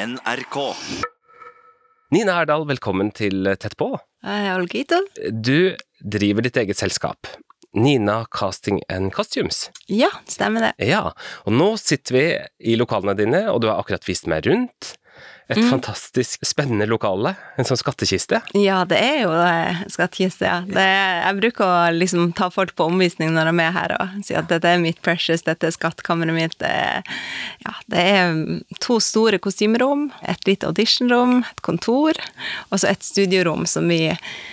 NRK. Nina Herdal, velkommen til Tett på. Hei, Olgito. Du driver ditt eget selskap. Nina Casting and Costumes. Ja, stemmer det. Ja, og nå sitter vi i lokalene dine, og du har akkurat vist meg rundt. Et fantastisk spennende lokale. En sånn skattkiste. Ja, det er jo det, skattkiste, ja. Det jeg bruker å liksom ta folk på omvisning når de er her og si at dette er mitt precious, dette er skattkammeret mitt. Det ja, det er to store kostymerom, et lite auditionrom, et kontor, og så et studiorom som vi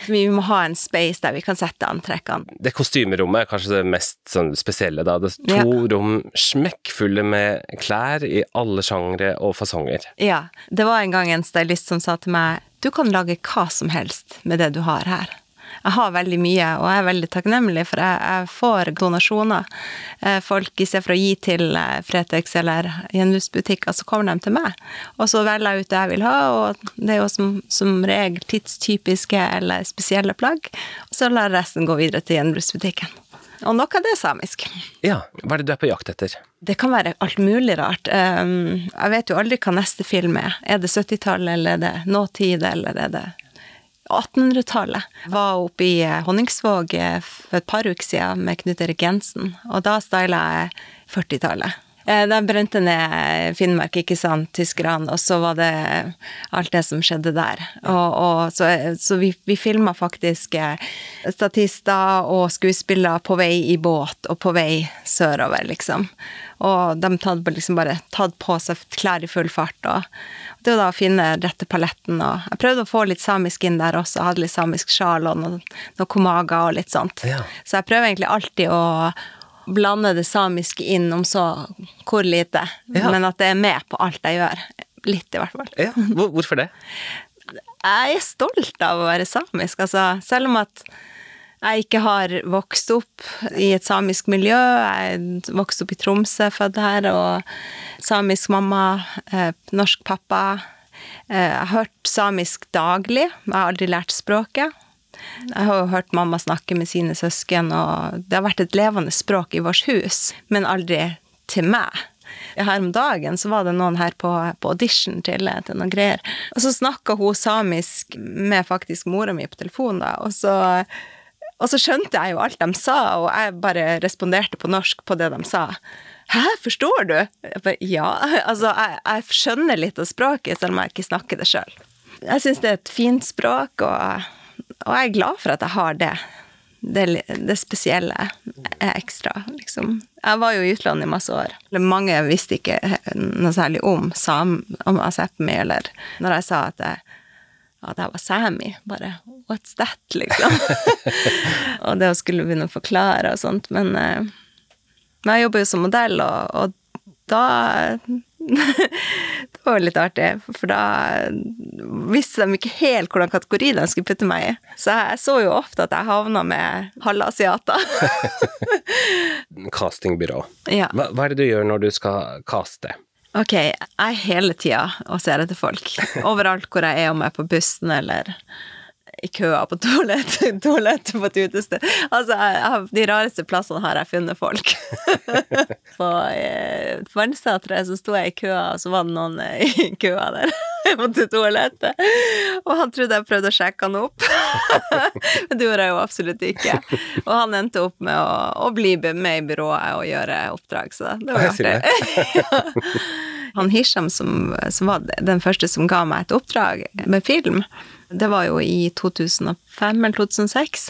Vi må ha en space der vi kan sette antrekkene. Det kostymerommet er kanskje det mest sånn spesielle, da. Det er to rom smekkfulle med klær i alle sjangre og fasonger. Ja. Det var en gang en stylist som sa til meg du kan lage hva som helst med det du har her. Jeg har veldig mye, og jeg er veldig takknemlig, for jeg, jeg får donasjoner. Eh, Folk, i stedet for å gi til eh, Fretex eller gjenbruksbutikker, så kommer de til meg. Og så velger jeg ut det jeg vil ha, og det er jo som, som regel tidstypiske eller spesielle plagg. Og så lar resten gå videre til gjenbruksbutikken. Og noe av det er samisk. Ja, hva er det du er på jakt etter? Det kan være alt mulig rart. Um, jeg vet jo aldri hva neste film er. Er det 70-tallet, eller er det nåtid, eller er det 1800-tallet? Var oppe i eh, Honningsvåg eh, for et par uker siden med Knut Erik Jensen, og da styla jeg 40-tallet. Eh, De brente ned Finnmark, ikke sant, tyskerne, og så var det alt det som skjedde der. Og, og så, så vi, vi filma faktisk eh, statister og skuespillere på vei i båt og på vei sørover, liksom. Og de hadde liksom bare tatt på seg klær i full fart. og det var da å finne rette paletten. og Jeg prøvde å få litt samisk inn der også. Hadde litt samisk sjal og noe, noe komaga og litt sånt. Ja. Så jeg prøver egentlig alltid å blande det samiske inn, om så hvor lite. Ja. Men at det er med på alt jeg gjør. Litt, i hvert fall. Ja, hvorfor det? Jeg er stolt av å være samisk, altså. Selv om at jeg ikke har vokst opp i et samisk miljø. Jeg vokste opp i Tromsø, født her, og samisk mamma, eh, norsk pappa. Eh, jeg har hørt samisk daglig. Jeg har aldri lært språket. Jeg har jo hørt mamma snakke med sine søsken, og det har vært et levende språk i vårt hus, men aldri til meg. Her om dagen så var det noen her på, på audition til, til noen greier, og så snakka hun samisk med faktisk mora mi på telefon, da, og så og så skjønte jeg jo alt de sa, og jeg bare responderte på norsk på det de sa. Hæ, forstår du? Jeg bare, ja. Altså, jeg, jeg skjønner litt av språket, selv om jeg ikke snakker det sjøl. Jeg syns det er et fint språk, og, og jeg er glad for at jeg har det. Det, det spesielle er ekstra, liksom. Jeg var jo i utlandet i masse år. Mange visste ikke noe særlig om, sam, om asepmi, eller når jeg sa at jeg at jeg var sami. Bare what's that, liksom? og det å skulle begynne å forklare og sånt. Men, eh, men jeg jobber jo som modell, og, og da Det var litt artig, for da visste de ikke helt hvordan kategori de skulle putte meg i. Så jeg så jo ofte at jeg havna med halvasiater. Castingbyrå. ja. Hva, hva er det du gjør når du skal caste? Ok, jeg er hele tida og ser etter folk. Overalt hvor jeg er, om jeg er på bussen eller i køa på toalettet toalett på et utested. Altså, jeg, de rareste plassene har jeg funnet folk. på eh, Vannsenteret så sto jeg i køa, og så var det noen eh, i køa der på toalettet. Og han trodde jeg prøvde å sjekke han opp. Men det gjorde jeg jo absolutt ikke. Og han endte opp med å, å bli med i byrået og gjøre oppdrag, så det var artig. Han Hisham, som, som var den første som ga meg et oppdrag med film, det var jo i 2005 eller 2006,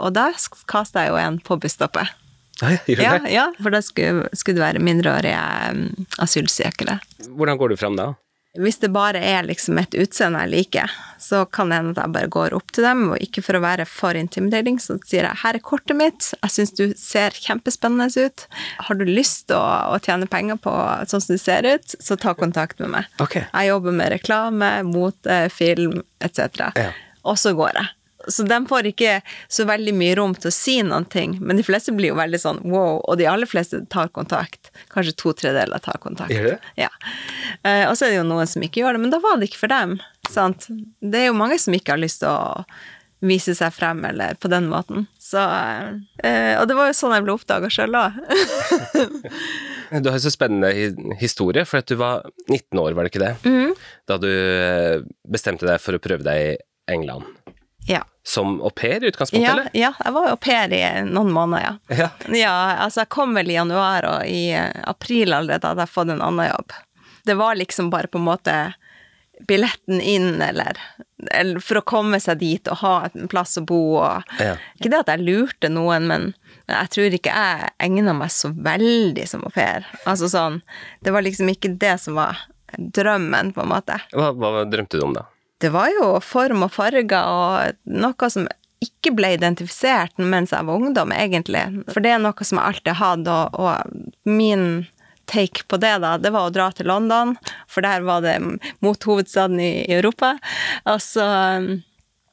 og da kasta jeg jo en på busstoppet. Ja, gjør Ja, det? ja, for da skulle, skulle det være mindreårige um, asylsøkere. Hvordan går du fram da? Hvis det bare er liksom et utseende jeg liker, så kan det hende at jeg bare går opp til dem, og ikke for å være for intimidating, så sier jeg 'her er kortet mitt, jeg syns du ser kjempespennende ut', har du lyst til å, å tjene penger på sånn som du ser ut, så ta kontakt med meg. Okay. Jeg jobber med reklame, mote, film etc. Ja. Og så går jeg. Så de får ikke så veldig mye rom til å si noen ting, men de fleste blir jo veldig sånn wow, og de aller fleste tar kontakt. Kanskje to tredeler tar kontakt. Gjør det? Ja. Eh, og så er det jo noen som ikke gjør det, men da var det ikke for dem. Sant? Det er jo mange som ikke har lyst til å vise seg frem, eller på den måten. Så, eh, og det var jo sånn jeg ble oppdaga sjøl òg. Du har en så spennende historie, for at du var 19 år, var det ikke det? Mhm. Da du eh, bestemte deg for å prøve deg i England. Ja. Som au pair i utgangspunktet, Ja, eller? ja, jeg var au pair i noen måneder, ja. Ja. Ja, altså jeg kom vel i januar, og i eh, april allerede hadde jeg fått en annen jobb. Det var liksom bare på en måte billetten inn, eller, eller for å komme seg dit og ha en plass å bo og Ja. Ikke det at jeg lurte noen, men men jeg tror ikke jeg egna meg så veldig som au pair. Altså sånn Det var liksom ikke det som var drømmen, på en måte. Hva, hva drømte du om, da? Det var jo form og farger og noe som ikke ble identifisert mens jeg var ungdom, egentlig. For det er noe som jeg alltid har hatt, og, og min take på det, da, det var å dra til London, for der var det mot hovedstaden i, Europa. Og så um,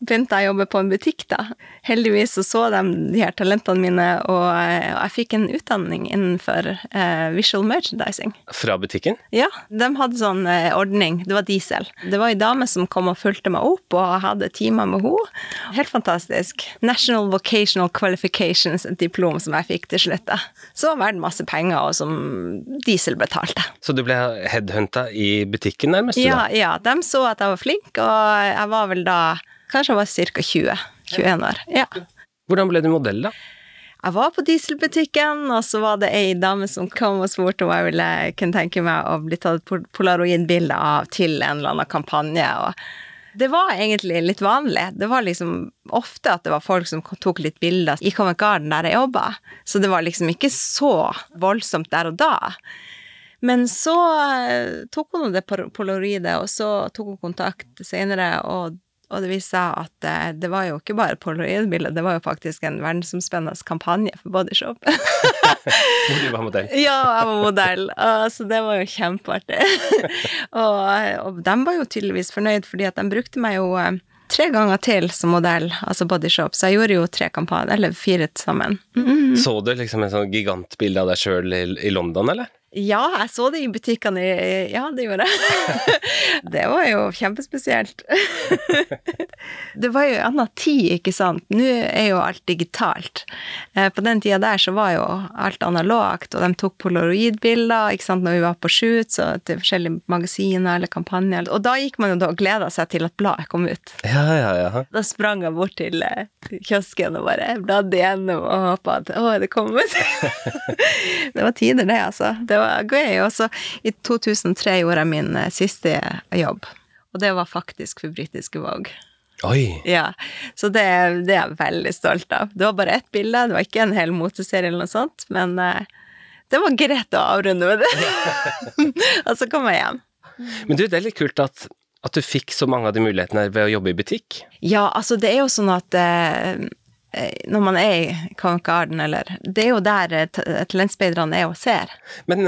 begynte jeg å jobbe på en butikk, da. Heldigvis så, så de de her talentene mine, og, eh, og jeg fikk en utdanning innenfor eh, visual merchandising. Fra butikken? Ja, de hadde sånn eh, ordning. Det var diesel. Det var ei dame som kom og fulgte meg opp, og hadde timer med henne. Helt fantastisk. National Vocational Qualifications, et diplom som jeg fikk til slutt. da. Så var verdt masse penger, og som diesel betalte. Så du ble headhunta i butikken, nærmest? Ja, da? ja, de så at jeg var flink, og jeg var vel da Kanskje jeg var ca. 20. 21 år. Ja. Hvordan ble du modell, da? Jeg var på dieselbutikken, og så var det ei dame som kom og spurte om jeg ville kunne tenke meg å bli tatt pol- polaroidbilde av til en eller annen kampanje. og det var egentlig litt vanlig. Det var liksom ofte at det var folk som tok litt bilder i Covent Garden der jeg jobba, så det var liksom ikke så voldsomt der og da. Men så eh, tok hun det polaroidet, og så tok hun kontakt senere, og, og det viste seg at eh, det var jo ikke bare polaroidbilder, det var jo faktisk en verdensomspennende kampanje for Bodyshop. Hvor du var modell? ja, jeg var modell, og, så det var jo kjempeartig. og, og de var jo tydeligvis fornøyd, fordi at de brukte meg jo eh, tre ganger til som modell, altså Bodyshop, så jeg gjorde jo tre kampanjer, eller fire sammen. Mm. Så du liksom en sånn gigantbilde av deg sjøl i, i London, eller? Ja, jeg så det i butikkene Ja, det gjorde jeg. det var jo kjempespesielt. det var jo en annen tid, ikke sant. Nå er jo alt digitalt. Eh, På den tida der så var jo alt analogt, og de tok polaroidbilder ikke sant, når vi var på shoots og til forskjellige magasiner eller kampanjer. Og da gikk man jo da og gleda seg til at bladet kom ut. Ja, ja, ja. Da sprang jeg bort til eh, kiosken og bare bladde igjennom og håpa at å, det kom ut. det var tider, det, altså. Det var gøy. Og så i 2003 gjorde jeg min eh, siste jobb. Og det var faktisk for britiske Vogue. Oi. Ja, så det, det er jeg veldig stolt av. Det var bare ett bilde, det var ikke en hel moteserie eller noe sånt, men eh, det var greit å avrunde med det. og så kom jeg hjem. Men du, det er litt kult at, at du fikk så mange av de mulighetene ved å jobbe i butikk. Ja, altså det er jo sånn at eh, når man er i Covent Garden, eller Det er jo der eh, ta- talentspeiderne er og ser. Men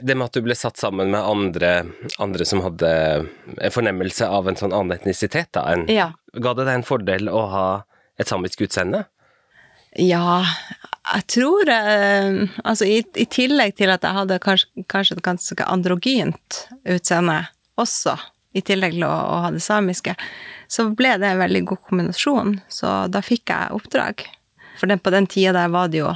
det med at du ble satt sammen med andre, andre som hadde en fornemmelse av en sånn annen etnisitet, da, en, Ja. ga det deg en fordel å ha et samisk utseende? Ja, jeg tror eh, Altså i, i tillegg til at jeg hadde kanskje, kanskje et ganske androgynt utseende også, i tillegg til å, å ha det samiske, så ble det en veldig god kombinasjon. Så da fikk jeg oppdrag. For den, på den tida der var det jo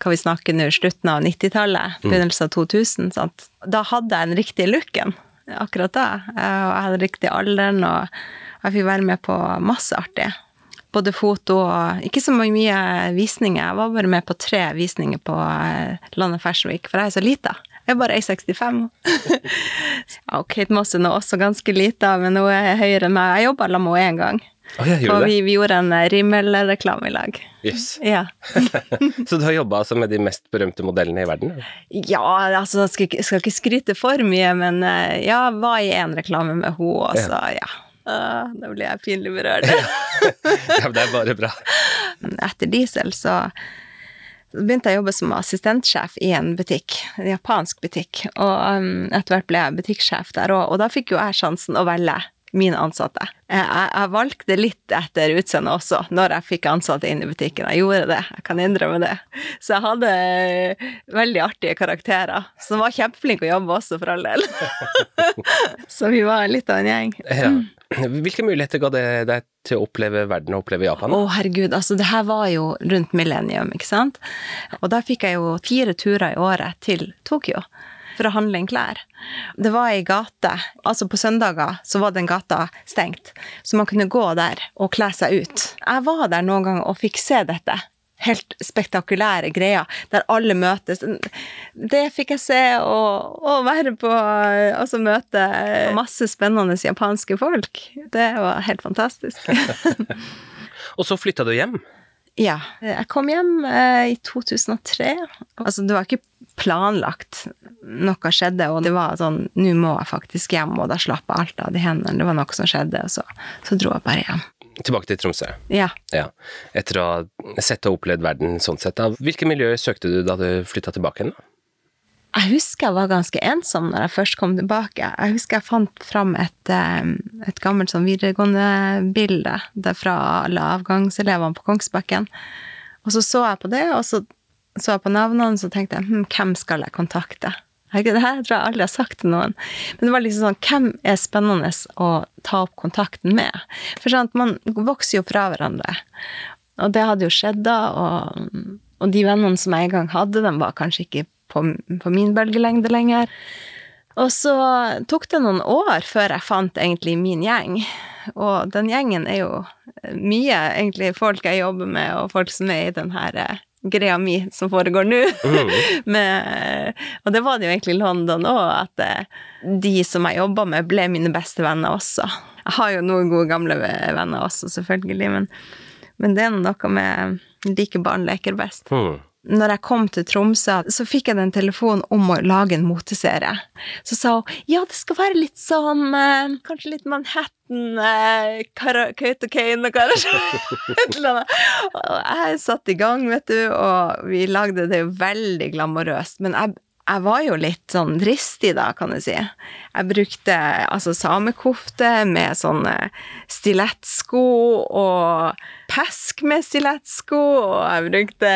hva vi snakker nå, slutten av 90-tallet, begynnelsen av 2000. Sant? Da hadde jeg den riktige looken akkurat da. Eh, Og jeg hadde riktig alderen, og jeg fikk være med på masse artig. Både foto og Ikke så mye visninger. Jeg var bare med på tre visninger på Landet London Fashion Week, for jeg er så lita. Jeg er bare 1,65. ja, og Kate Mossen er også ganske lita, men hun er høyere enn meg. Jeg jobba sammen med henne én gang. Jeg Og gjorde vi, vi gjorde en eh, Rimmel-reklame i lag. Yes. Ja. Så du har jobba altså med de mest berømte modellene i verden? Ja, altså, jeg skal, skal ikke skryte for mye, men eh, ja, var i en reklame med henne, og så, ja. Ah, da blir jeg pinlig berørt. Ja, det er bare bra. Etter diesel så begynte jeg å jobbe som assistentsjef i en butikk, en japansk butikk, og um, etter hvert ble jeg butikksjef der òg, og da fikk jo jeg sjansen å velge mine ansatte. Jeg, jeg, valgte litt etter utseendet også, når jeg fikk ansatte inn i butikken. Jeg gjorde det, jeg kan innrømme det. Så jeg hadde eh, veldig artige karakterer, som var kjempeflinke å jobbe også, for all del. Så vi var litt av en gjeng. Ja. Hvilke muligheter ga det deg til å oppleve verden og oppleve Japan? Å, herregud, altså det her var jo rundt millennium, ikke sant? Og da fikk jeg jo fire turer i året til Tokyo for å handle inn klær. Det var ei gate, altså på søndager så var den gata stengt, så man kunne gå der og kle seg ut. Jeg var der noen ganger og fikk se dette helt spektakulære greier der alle møtes. Det fikk jeg se og, og være på Altså møte masse spennende japanske folk. Det var helt fantastisk. og så flytta du hjem? Ja. Jeg kom hjem eh, i 2003. Altså, det var ikke planlagt. Noe skjedde, og det var sånn Nå må jeg faktisk hjem, og da slapp jeg alt av de hendene. Det var noe som skjedde, og så, så dro jeg bare hjem. Tilbake til Tromsø. Ja. ja. Etter å ha sett og opplevd verden sånn sett. Da. Hvilke miljøer søkte du da du flytta tilbake igjen? Jeg husker jeg var ganske ensom når jeg først kom tilbake. Jeg husker jeg fant fram et, eh, et gammelt sånn videregående-bilde fra alle avgangselevene på Kongsbakken. Og så så jeg på det, og så så jeg på navnene, så tenkte jeg hm, hvem skal jeg kontakte? Det her tror jeg aldri har sagt til noen. Men det var liksom sånn Hvem er spennende å ta opp kontakten med? For sånn, man vokser jo fra hverandre. Og det hadde jo skjedd da, og, og de vennene som jeg en gang hadde, de var kanskje ikke på, på min bølgelengde lenger. Og så tok det noen år før jeg fant egentlig min gjeng. Og den gjengen er jo mye egentlig folk jeg jobber med, og folk som er i den her eh, greia mi som foregår nå. Mm. og det var det jo egentlig i London òg, at eh, de som jeg jobba med, ble mine beste venner også. Jeg har jo noen gode gamle venner også, selvfølgelig, men, men det er noe med like barn leker best. Mm når jeg kom til Tromsø, så fikk jeg en telefon om å lage en moteserie. Så sa hun ja, det skal være litt sånn eh, Kanskje litt Manhattan, eh, Kautokeino, kanskje. Et eller annet. Og jeg satte i gang, vet du, og vi lagde det jo veldig glamorøst. Men jeg jeg var jo litt sånn dristig da, kan du si. Jeg brukte altså samekofte med sånne stilettsko og pesk med stilettsko, og jeg brukte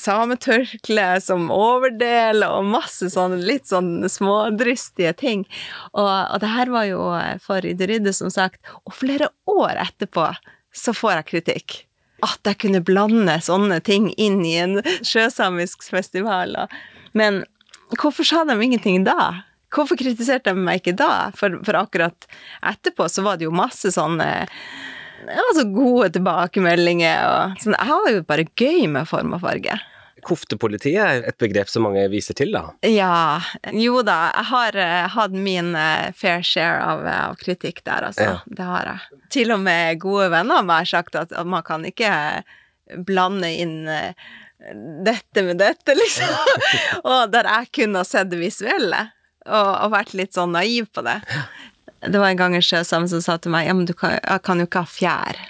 sametørkle som overdel og masse sånn litt sånn smådristige ting. Og, og det her var jo for Idrydde, som sagt, og flere år etterpå så får jeg kritikk at jeg kunne blande sånne ting inn i en sjøsamisk festival. Men Hvorfor sa de ingenting da? Hvorfor kritiserte de meg ikke da? For, for akkurat etterpå så var det jo masse sånne altså gode tilbakemeldinger og sånn. Jeg har jo bare gøy med form og farge. Koftepolitiet er et begrep som mange viser til, da? Ja. Jo da, jeg har uh, hatt min uh, fair share av, uh, av, kritikk der, altså. Ja. Det har jeg. Til og med gode venner av meg har sagt at, at man kan ikke blande inn dette med dette, liksom. og der jeg kunne ha sett det visuelle, og, og, vært litt sånn naiv på det. Det var en gang en sjøsame som sa til meg ja, men du kan, jeg kan jo ikke ha fjær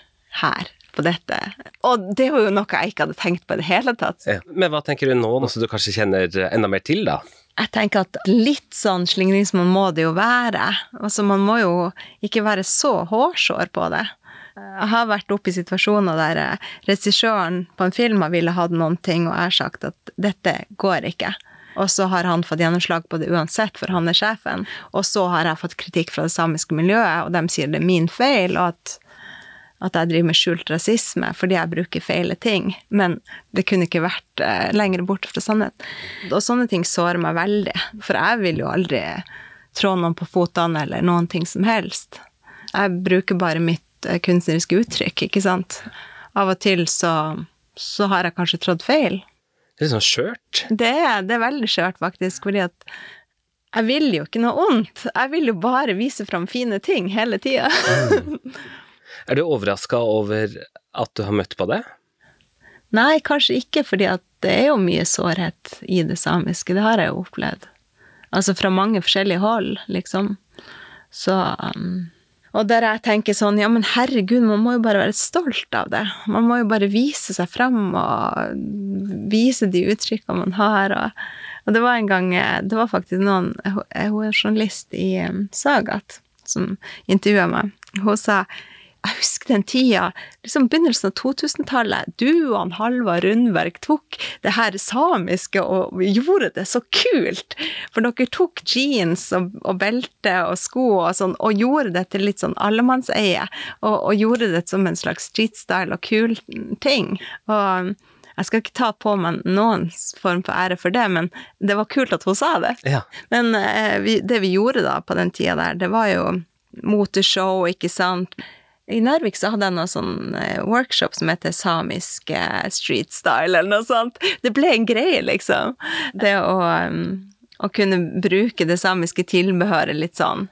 her på dette. Og det var jo noe jeg ikke hadde tenkt på i det hele tatt. Ja. Men hva tenker du nå, noe som du kanskje kjenner enda mer til, da? Jeg tenker at litt sånn slingringsmonn må det jo være. Altså, man må jo ikke være så hårsår på det. Jeg har vært oppe i situasjoner der eh, regissøren på en film har ville hatt noen ting, og jeg har sagt at dette går ikke. Og så har han fått gjennomslag på det uansett, for han er sjefen. Og så har jeg fått kritikk fra det samiske miljøet, og de sier det er min feil, og at, at jeg driver med skjult rasisme fordi jeg bruker feile ting. Men det kunne ikke vært uh, lenger borte fra sannhet. Og sånne ting sårer meg veldig, for jeg vil jo aldri trå noen på fotene eller noen ting som helst. Jeg bruker bare mitt Eh, kunstneriske uttrykk, ikke sant. Av og til så, så har jeg kanskje trådt feil. Det er sånn skjørt? Det, det, er veldig skjørt, faktisk, fordi at jeg vil jo ikke noe ondt. Jeg vil jo bare vise fram fine ting hele tida. mm. Er du overraska over at du har møtt på det? Nei, kanskje ikke, fordi at det er jo mye sårhet i det samiske. Det har jeg jo opplevd. Altså fra mange forskjellige hold, liksom. Så um, og der jeg tenker sånn, ja, men herregud, man må jo bare være stolt av det. Man må jo bare vise seg frem og vise de uttrykkene man har. Og, og det var en gang Det var faktisk noen Hun er journalist i um, Sagat som intervjua meg. Hun sa jeg husker den tida, liksom begynnelsen av 2000-tallet. Du og han Halvard Rundberg tok det her samiske og gjorde det så kult. For dere tok jeans og, og belte og sko og sånn, og gjorde det til litt sånn allemannseie. Og, og gjorde det som en slags streetstyle og kul ting. Og jeg skal ikke ta på meg noen form for ære for det, men det var kult at hun sa det. Ja. Men eh, vi, det vi gjorde da på den tida der, det var jo moteshow, ikke sant. I Narvik så hadde jeg noe sånn eh, workshop som heter samisk eh, street style, eller noe sånt. Det ble en greie, liksom. Det å, um, å kunne bruke det samiske tilbehøret litt sånn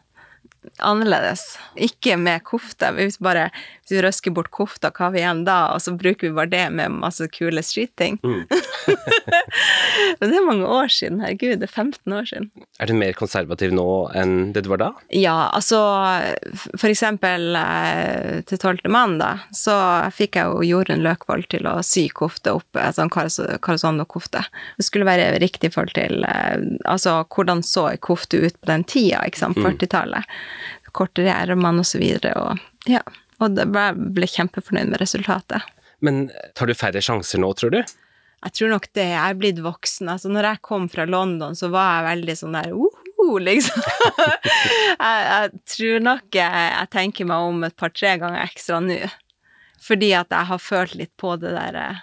annerledes. Ikke med kofte. Hvis, bare, hvis vi røsker bort kofta, hva har vi igjen da? Og så bruker vi bare det med masse kule street-ting. Mm. Men det er mange år siden. Herregud, det er 15 år siden. Er du mer konservativ nå enn det du var da? Ja, altså for eksempel eh, til tolvte mann, da, så fikk jeg jo Jorunn Løkvold til å sy kofte opp, altså en karosondokofte. Det skulle være riktig i forhold til eh, altså hvordan så ei kofte ut på den tida, ikke sant, 40-tallet. Kortere ermer og så videre, og ja. Og jeg ble kjempefornøyd med resultatet. Men tar du færre sjanser nå, tror du? Jeg tror nok det. Jeg er blitt voksen. Altså, når jeg kom fra London, så var jeg veldig sånn der uh, liksom. jeg, jeg, tror nok jeg, jeg, tenker meg om et par-tre ganger ekstra nå. Fordi at jeg har følt litt på det der eh,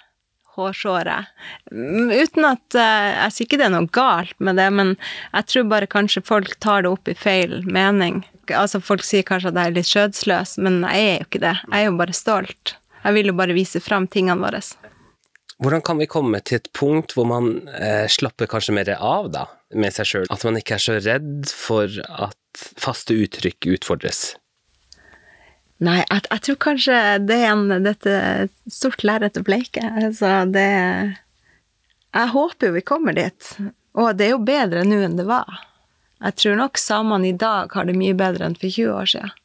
hårsåret. Mm, Uten at eh, Jeg sier ikke det er noe galt med det, men jeg tror bare kanskje folk tar det opp i feil mening. Altså, folk sier kanskje at jeg er litt skjødsløs, men jeg er jo ikke det. Jeg er jo bare stolt. Jeg vil jo bare vise fram tingene våre. Hvordan kan vi komme til et punkt hvor man eh, slapper kanskje mer av da, med seg sjøl? At man ikke er så redd for at faste uttrykk utfordres? Nei, jeg, jeg tror kanskje det er en, dette et stort lerret å bleike. Altså, det Jeg håper jo vi kommer dit. Og det er jo bedre nå enn det var. Jeg tror nok samene i dag har det mye bedre enn for 20 år siden.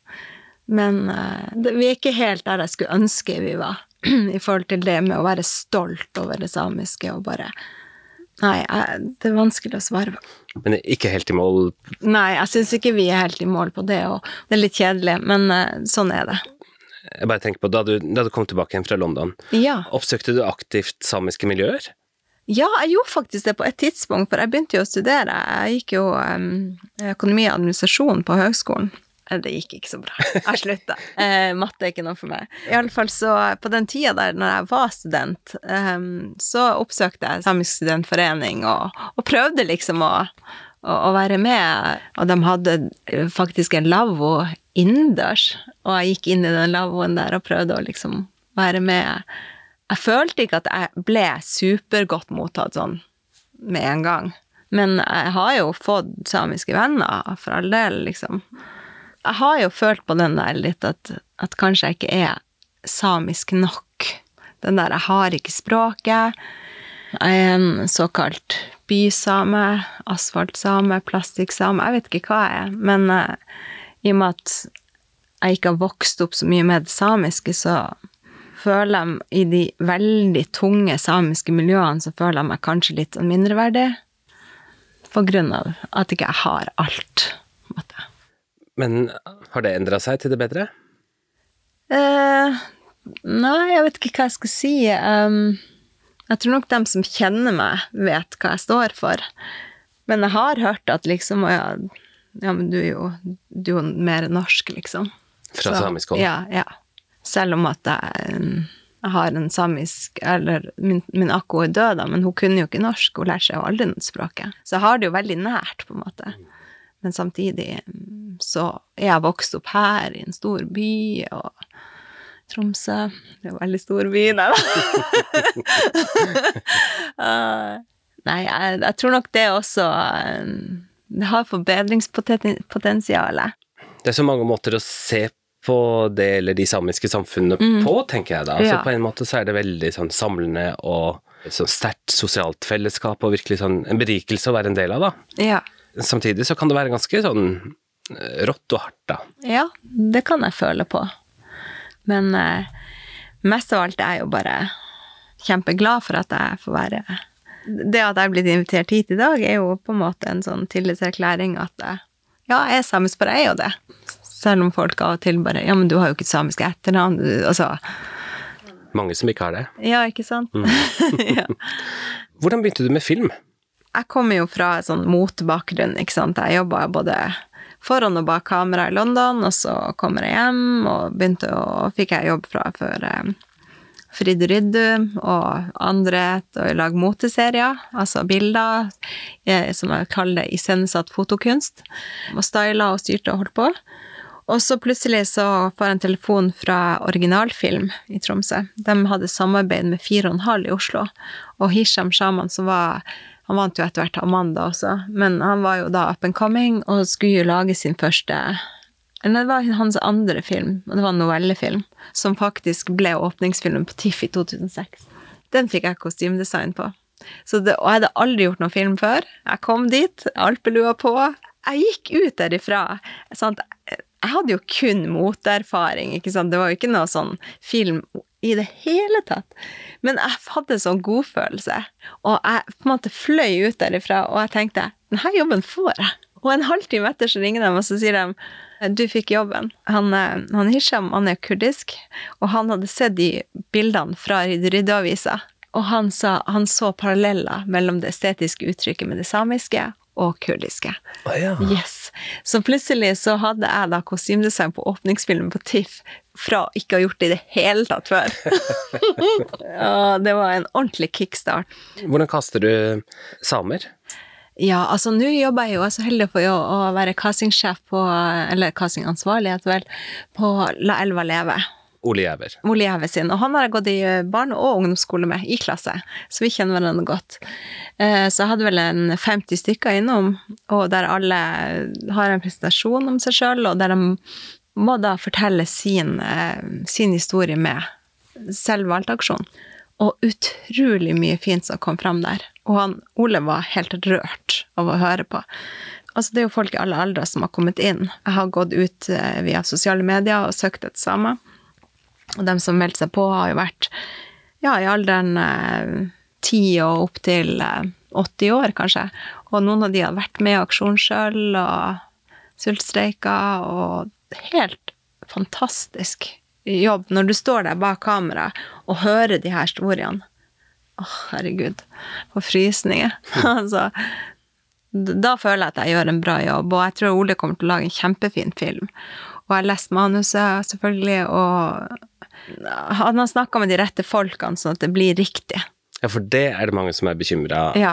Men uh, det, vi er ikke helt der jeg skulle ønske vi var, i forhold til det med å være stolt over det samiske og bare Nei, jeg, det er vanskelig å svare på. Men ikke helt i mål? Nei, jeg syns ikke vi er helt i mål på det, og det er litt kjedelig, men uh, sånn er det. Jeg bare tenker på, Da du, da du kom tilbake igjen fra London, Ja. oppsøkte du aktivt samiske miljøer? Ja, jeg gjorde faktisk det på et tidspunkt, for jeg begynte jo å studere. Jeg gikk jo um, økonomi og administrasjon på høgskolen. Eh, Det gikk ikke så bra. Jeg slutta. Eh, matte er ikke noe for meg. Iallfall så på den tida der når jeg var student, eh, så oppsøkte jeg Samisk studentforening og, og prøvde liksom å, å, å være med. Og de hadde faktisk en lavvo innendørs, og jeg gikk inn i den lavvoen der og prøvde å liksom være med. Jeg følte ikke at jeg ble supergodt mottatt sånn med en gang. Men jeg har jo fått samiske venner, for all del, liksom. Jeg har jo følt på den der litt at, at kanskje jeg ikke er samisk nok. Den der 'jeg har ikke språket'. Jeg er en såkalt bysame, asfaltsame, plastikksame. Jeg vet ikke hva jeg er. Men uh, i og med at jeg ikke har vokst opp så mye med det samiske, så føler jeg i de veldig tunge samiske miljøene, så føler jeg meg kanskje litt mindreverdig. På grunn av at ikke jeg har alt. måte. Men har det endra seg til det bedre? Uh, nei, jeg vet ikke hva jeg skal si. Um, jeg tror nok dem som kjenner meg, vet hva jeg står for. Men jeg har hørt at liksom Ja, ja men du er jo, du er jo mer norsk, liksom. Fra Så- samisk hold? Ja, ja. Selv om at jeg, um, jeg har en samisk Eller min, min akko er død, da, men hun kunne jo ikke norsk. Hun lærte seg jo aldri språket. Så jeg har det jo veldig nært, på en måte. Men samtidig mm, så er jeg vokst opp her, i en stor by, og Tromsø Det er jo en veldig stor by, nei da. Nei, jeg, jeg tror nok det også um, Det har forbedringspotensial. Det er så mange måter å se på det eller de samiske samfunnene på, tenker jeg da. Altså, Ja. På en måte så er det veldig sånn samlende og sånn sterkt sosialt fellesskap, og virkelig sånn en berikelse å være en del av, da. Ja. Samtidig så kan det være ganske sånn eh, rått og hardt, da. Ja, det kan jeg føle på. Men eh, mest av alt er jeg jo bare kjempeglad for at jeg får være Det at jeg er blitt invitert hit i dag, er jo på en måte en sånn tillitserklæring at jeg, ja, jeg er samisk, bare jeg er jo det. Selv om folk av og til bare Ja, men du har jo ikke et samisk etternavn. Altså Mange som ikke har det. Ja, ikke sant? ja. Hvordan begynte du med film? Jeg kommer jo fra en sånn motebakgrunn, ikke sant. Jeg jobba både foran og bak kamera i London, og så kommer jeg hjem og begynte å Fikk jeg jobb fra før eh, Fridu Riddu og andre til å lage moteserier, altså bilder, eh, som jeg kaller det iscenesatt fotokunst. Og styla og styrte og holdt på. Og så plutselig så får jeg en telefon fra Originalfilm i Tromsø. De hadde samarbeid med Fire og en halv i Oslo. Og Hisham Shaman, som var Han vant jo etter hvert Amanda også, men han var jo da up and coming og skulle jo lage sin første eller det var hans andre film, og det var en novellefilm, som faktisk ble åpningsfilmen på TIFF i 2006. Den fikk jeg kostymedesign på. Så det, og jeg hadde aldri gjort noen film før. Jeg kom dit, alpelua på. Jeg gikk ut derifra. Sant? Jeg hadde jo kun moteerfaring, ikke sant. Det var jo ikke noe sånn film i det hele tatt. Men jeg hadde sånn godfølelse. Og jeg på en måte fløy ut derifra, og jeg tenkte denne jobben får jeg. Og en halvtime etter så ringer de, og så sier de du fikk jobben. Han, eh, han Hisham han er kurdisk, og han hadde sett de bildene fra Ryddeavisa. Og han sa han så paralleller mellom det estetiske uttrykket med det samiske og kurdiske. Å ja. Yes. Så plutselig så hadde jeg da kostymedesign på åpningsfilmen på TIFF fra ikke å ha gjort det i det hele tatt før. ja, det var en ordentlig kickstart. Hvordan kaster du samer? Ja, altså nå jobber jeg jo, jeg er så heldig for å, å være castingsjef på, eller castingansvarlig, vel, på La Elva leve. Ole Gjæver. Ole Gjæve sin, og han har jeg gått i barne- og ungdomsskole med, i klasse, så vi kjenner hverandre godt. Eh, Så jeg hadde vel en 50 stykker innom, og der alle har en presentasjon om seg sjøl, og der de må da fortelle sin, eh, sin historie med selv valgtaksjonen. Og utrolig mye fint som kom fram der. Og han, Ole var helt rørt av å høre på. Altså, det er jo folk i alle aldre som har kommet inn. Jeg har gått ut eh, via sosiale medier og søkt et samer. Og de som meldte seg på, har jo vært ja, i alderen eh, 10 og opp til eh, 80 år, kanskje. Og noen av de har vært med i aksjon sjøl og sultstreika, og helt fantastisk jobb når du står der bak kamera og hører de her historiene. Å, herregud, for frysninger. altså, da føler jeg at jeg gjør en bra jobb, og jeg tror Ole kommer til å lage en kjempefin film. Og jeg har lest manuset, selvfølgelig, og han har snakka med de rette folkene, sånn at det blir riktig. Ja, for det er det mange som er bekymra Ja,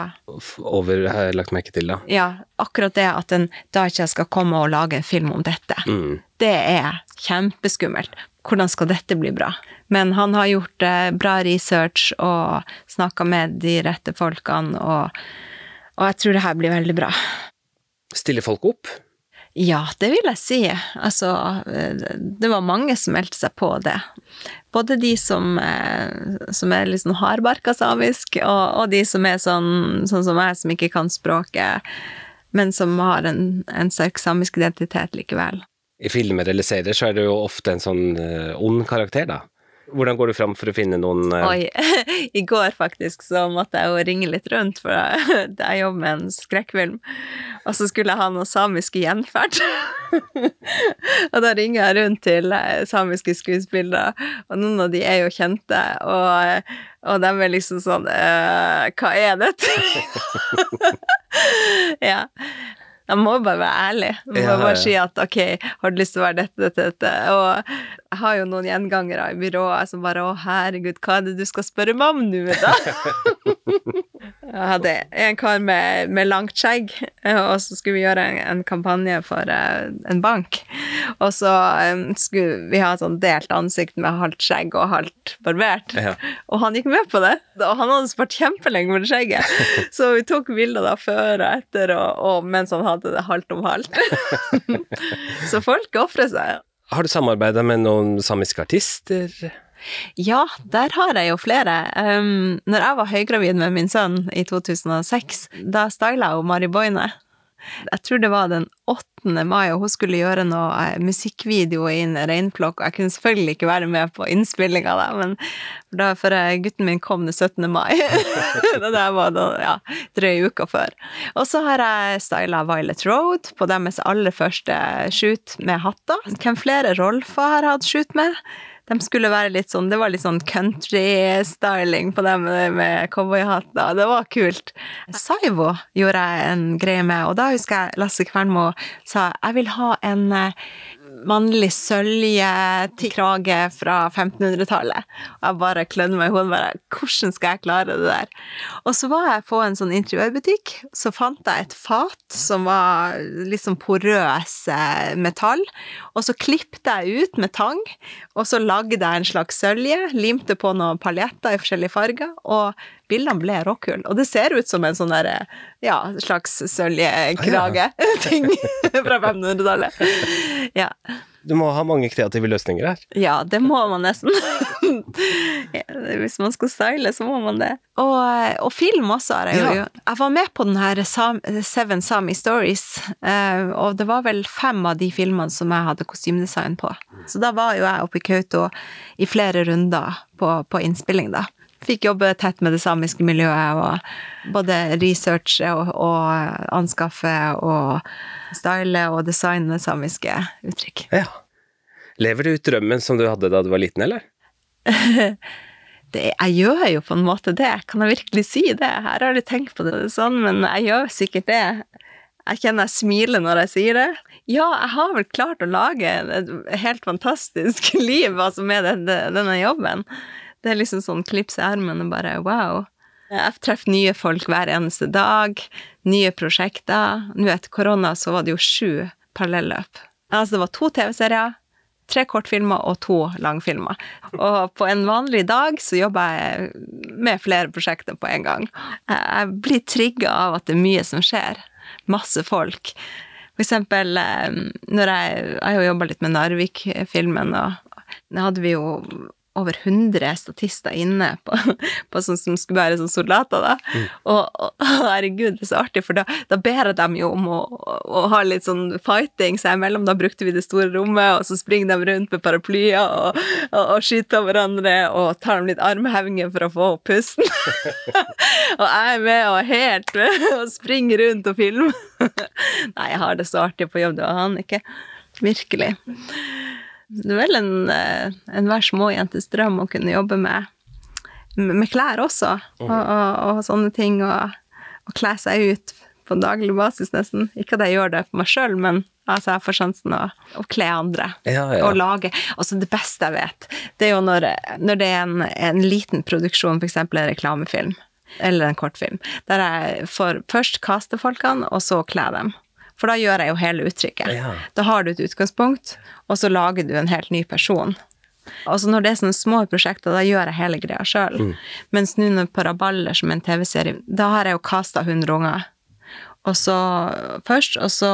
over, har jeg lagt merke til, da. ja, akkurat det at en da ikke skal komme og lage en film om dette. Mm. Det er kjempeskummelt. Hvordan skal dette bli bra? Men han har gjort eh, bra research og snakka med de rette folkene, og, og jeg tror det her blir veldig bra. Stiller folk opp? Ja, det vil jeg si. Altså, det var mange som meldte seg på det. Både de som, eh, som er litt sånn hardbarka samisk, og, og de som er sånn, sånn som meg, som ikke kan språket, men som har en, en sterk samisk identitet likevel. I filmer eller serier så er det jo ofte en sånn eh, ond karakter, da. Hvordan går du fram for å finne noen uh... Oi, i går faktisk så måtte jeg jo ringe litt rundt, for jeg, jeg jobber med en skrekkfilm, og så skulle jeg ha noe samisk gjenferd. og da ringer jeg rundt til eh, samiske skuespillere, og noen av de er jo kjente, og, og de er liksom sånn «Eh, Hva er dette? ja. Jeg må bare være ærlig. Jeg må Ja, ja. bare si at ok, har du lyst til å være dette, dette, dette? Og jeg har jo noen gjengangere i byrået som bare å herregud, hva er det du skal spørre meg om nå, da? jeg hadde en kar med, med langt skjegg, og så skulle vi gjøre en, en kampanje for uh, en bank. Og så um, skulle vi ha sånn delt ansikt med halvt skjegg og halvt barbert. Ja. Og han gikk med på det. Og han hadde spart kjempelenge med skjegget. Så vi tok bilder da før og etter, og, og mens han hadde det halvt om halvt. så folk ofrer seg. Har du samarbeida med noen samiske artister? Ja, der har jeg jo flere. Um, når jeg var høygravid med min sønn i 2006, da styla jeg Mari Boine. Jeg tror det var den 8. 17. mai, og hun skulle gjøre noe eh, musikkvideo i en reinflokk, og jeg kunne selvfølgelig ikke være med på innspillinga da, men da, for gutten min kom den 17. mai. det var da, ja, drøye uka før. Og så har jeg styla Violet Road på deres aller første shoot med hatter. Hvem flere Rolfer har hatt shoot med? de skulle være litt sånn Det var litt sånn country-styling på dem med cowboyhatter. Det var kult. Saivo gjorde jeg en greie med, og da husker jeg Lasse Kvernmo sa jeg vil ha en eh, mannlig søljekrage fra 1500-tallet. Og jeg bare klødde meg i hodet. bare, Hvordan skal jeg klare det der? Og så var jeg på en sånn interiørbutikk. Så fant jeg et fat som var litt sånn porøs eh, metall. Og så klippte jeg ut med tang, og så lagde jeg en slags sølje. Limte på noen paljetter i forskjellige farger. og bildene ble råkule. Og det ser ut som en sånn derre ja, slags søljekrage-ting fra 500-tallet. Ja. Du må ha mange kreative løsninger her. Ja, det må man nesten. Hvis man skal style, så må man det. Og, og film også har jeg jo. Ja. Jeg var med på den her Seven Sami Stories, eh, og det var vel fem av de filmene som jeg hadde kostymedesign på. Så da var jo jeg oppe i Kautokeino i flere runder på, på innspilling, da fikk jobbe tett med det samiske miljøet, og både researche og, og anskaffe og style og designe samiske uttrykk. Ja. Lever du ut drømmen som du hadde da du var liten, eller? det, jeg gjør jo på en måte det, kan jeg virkelig si det? Her har jeg tenkt på det sånn, men jeg gjør sikkert det. Jeg kjenner jeg smiler når jeg sier det. Ja, jeg har vel klart å lage et helt fantastisk liv altså med denne jobben. Det er liksom sånn klips i armen og bare wow. Jeg treffer nye folk hver eneste dag. Nye prosjekter. Nå etter korona så var det jo sju parallelløp. Altså det var to TV-serier, tre kortfilmer og to langfilmer. Og på en vanlig dag så jobber jeg med flere prosjekter på en gang. Jeg blir trigga av at det er mye som skjer. Masse folk. For eksempel eh, når jeg, jeg har jo jobba litt med Narvik-filmen, og da hadde vi jo over 100 statister inne på, på sånn som skulle være sånn soldater, da. Mm. Og, og, herregud, det er så artig, for da, da ber jeg dem jo om å, å, ha litt sånn fighting seg imellom. Da brukte vi det store rommet, og så springer de rundt med paraplyer og, og, og skyter hverandre og tar dem litt armhevinger for å få opp pusten. og jeg er med og helt og springer rundt og filmer. Nei, jeg har det så artig på jobb, det var han ikke. Virkelig. Det er vel en eh, enhver småjentes drøm å kunne jobbe med, med klær også, og, og, og sånne ting, og, og kle seg ut på daglig basis, nesten. Ikke at jeg gjør det for meg sjøl, men altså jeg får sjansen å, å kle andre. Ja, ja. Og lage Altså, det beste jeg vet, det er jo når, når det er en, en liten produksjon, f.eks. en reklamefilm eller en kortfilm, der jeg får først kaste folkene, og så kle dem. For da gjør jeg jo hele uttrykket. Ja. Da har du et utgangspunkt, og så lager du en helt ny person. Altså når det er sånne små prosjekter, da gjør jeg hele greia sjøl. Mm. Mens nå på Raballer, som en TV-serie, da har jeg jo kasta 100 unger og så først, og så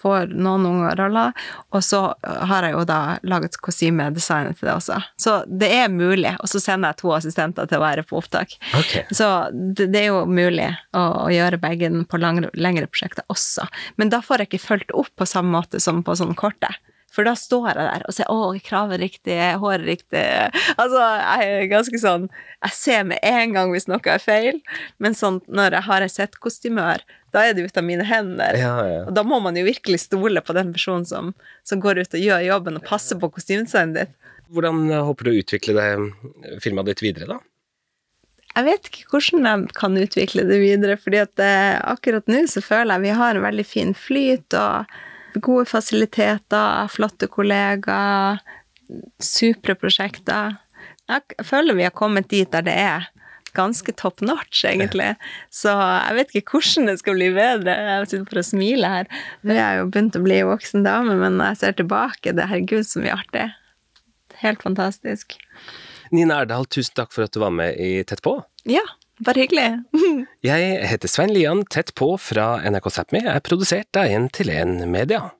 får noen unger roller, og så har jeg jo da laget kostymedesignet til det også. Så det er mulig, og så sender jeg to assistenter til å være på opptak. Okay. Så det, det, er jo mulig å, å gjøre begge på langre, lengre prosjekter også. Men da får jeg ikke fulgt opp på samme måte som på sånn korte. For da står jeg der og ser 'Å, kravet riktig, håret riktig'. Altså, jeg er ganske sånn Jeg ser med en gang hvis noe er feil, men sånn når jeg har et settkostymør, da er det ut av mine hender. Ja, ja. Og da må man jo virkelig stole på den personen som, som går ut og gjør jobben og passer på kostymedesignet ditt. Hvordan håper du å utvikle det firmaet ditt videre, da? Jeg vet ikke hvordan jeg kan utvikle det videre, fordi at eh, akkurat nå så føler jeg vi har en veldig fin flyt og gode fasiliteter, flotte kollegaer, supre prosjekter. Jeg føler vi har kommet dit der det er ganske top notch, egentlig. Så jeg vet ikke hvordan det skal bli bedre. Jeg sitter for å smile her. Jeg har jo begynt å bli voksen dame, men når jeg ser tilbake, det er herregud så mye artig. Helt fantastisk. Nina Erdal, tusen takk for at du var med i Tett på. Ja, bare hyggelig. jeg heter Svein Lian, Tett på fra NRK Sápmi er produsert av 1 til 1 Media.